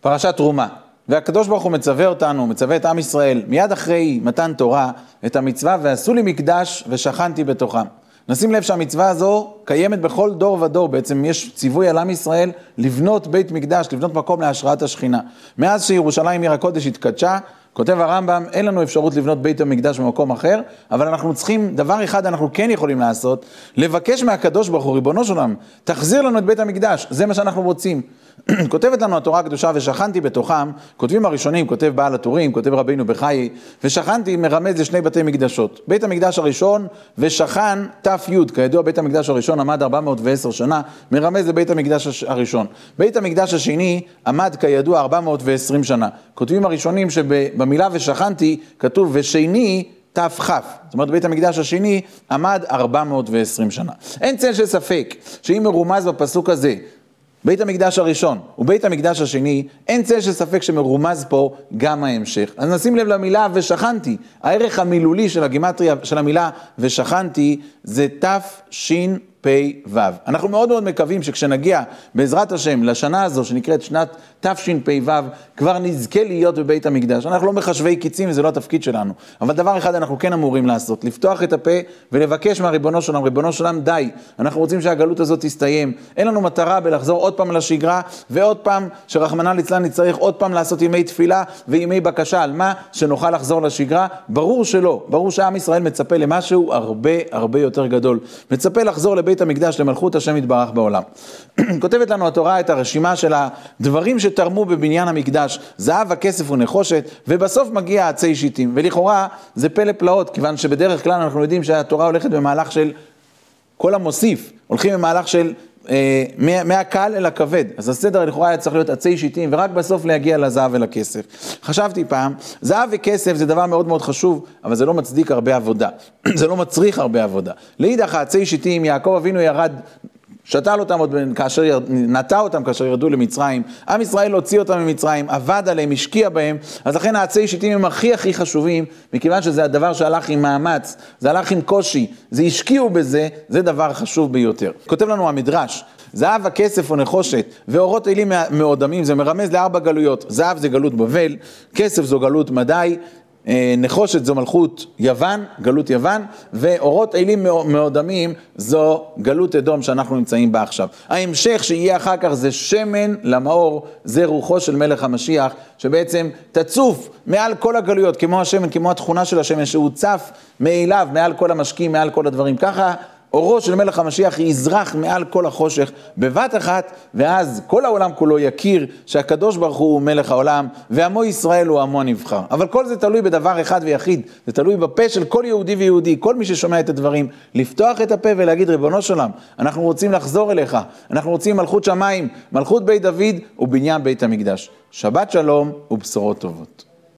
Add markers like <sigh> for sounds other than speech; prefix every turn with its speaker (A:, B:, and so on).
A: פרשת תרומה. והקדוש ברוך הוא מצווה אותנו, מצווה את עם ישראל, מיד אחרי מתן תורה, את המצווה, ועשו לי מקדש ושכנתי בתוכם. נשים לב שהמצווה הזו קיימת בכל דור ודור, בעצם יש ציווי על עם ישראל לבנות בית מקדש, לבנות מקום להשראת השכינה. מאז שירושלים עיר הקודש התקדשה, כותב הרמב"ם, אין לנו אפשרות לבנות בית המקדש במקום אחר, אבל אנחנו צריכים, דבר אחד אנחנו כן יכולים לעשות, לבקש מהקדוש ברוך הוא, ריבונו של עולם, תחזיר לנו את בית המקדש, זה מה שאנחנו רוצים. <clears throat> כותבת לנו התורה הקדושה, ושכנתי בתוכם, כותבים הראשונים, כותב בעל הטורים, כותב רבינו בחיי, ושכנתי מרמז לשני בתי מקדשות. בית המקדש הראשון, ושכן ת"י, כידוע בית המקדש הראשון עמד 410 שנה, מרמז לבית המקדש הראשון. בית המקדש השני עמד כידוע 420 שנה. כותבים הראשונים שבמילה ושכנתי, כתוב ושני תכ, זאת אומרת בית המקדש השני עמד 420 שנה. אין צל של ספק שאם מרומז בפסוק הזה בית המקדש הראשון ובית המקדש השני, אין צל של ספק שמרומז פה גם ההמשך. אז נשים לב למילה ושכנתי. הערך המילולי של הגימטריה של המילה ושכנתי זה תש תשפ"ו. אנחנו מאוד מאוד מקווים שכשנגיע, בעזרת השם, לשנה הזו שנקראת שנת תשפ"ו, כבר נזכה להיות בבית המקדש. אנחנו לא מחשבי קיצים וזה לא התפקיד שלנו. אבל דבר אחד אנחנו כן אמורים לעשות, לפתוח את הפה ולבקש מהריבונו שלנו, ריבונו שלנו די, אנחנו רוצים שהגלות הזאת תסתיים. אין לנו מטרה בלחזור עוד פעם לשגרה, ועוד פעם, שרחמנא ליצלן נצטרך עוד פעם לעשות ימי תפילה וימי בקשה, על מה? שנוכל לחזור לשגרה. ברור שלא, ברור שעם ישראל מצפה למשהו הרבה הרבה יותר גדול. מצפה לחזור לבית בית המקדש למלכות השם יתברך בעולם. <clears throat> כותבת לנו התורה את הרשימה של הדברים שתרמו בבניין המקדש, זהב, הכסף ונחושת, ובסוף מגיע עצי שיטים. ולכאורה זה פלא פלאות, כיוון שבדרך כלל אנחנו יודעים שהתורה הולכת במהלך של כל המוסיף, הולכים במהלך של מהקל אל הכבד. אז הסדר לכאורה היה צריך להיות עצי שיטים, ורק בסוף להגיע לזהב ולכסף. חשבתי פעם, זהב וכסף זה דבר מאוד מאוד חשוב, אבל זה לא מצדיק הרבה עבודה. <clears throat> זה לא מצריך הרבה עבודה. לאידך, עצי שיטים, יעקב אבינו ירד שתל אותם עוד כאשר, נטע אותם כאשר ירדו למצרים, עם ישראל הוציא אותם ממצרים, עבד עליהם, השקיע בהם, אז לכן העצי שיטים הם הכי הכי חשובים, מכיוון שזה הדבר שהלך עם מאמץ, זה הלך עם קושי, זה השקיעו בזה, זה דבר חשוב ביותר. כותב לנו המדרש, זהב, הכסף או נחושת ואורות אלים מאודמים, זה מרמז לארבע גלויות, זהב זה גלות בבל, כסף זו גלות מדי, נחושת זו מלכות יוון, גלות יוון, ואורות אלים מאודמים זו גלות אדום שאנחנו נמצאים בה עכשיו. ההמשך שיהיה אחר כך זה שמן למאור, זה רוחו של מלך המשיח, שבעצם תצוף מעל כל הגלויות, כמו השמן, כמו התכונה של השמן, שהוא צף מאליו, מעל כל המשקים, מעל כל הדברים. ככה אורו של מלך המשיח יזרח מעל כל החושך בבת אחת, ואז כל העולם כולו יכיר שהקדוש ברוך הוא מלך העולם, ועמו ישראל הוא עמו הנבחר. אבל כל זה תלוי בדבר אחד ויחיד, זה תלוי בפה של כל יהודי ויהודי, כל מי ששומע את הדברים, לפתוח את הפה ולהגיד, ריבונו של עולם, אנחנו רוצים לחזור אליך, אנחנו רוצים מלכות שמיים, מלכות בית דוד ובניין בית המקדש. שבת שלום ובשורות טובות.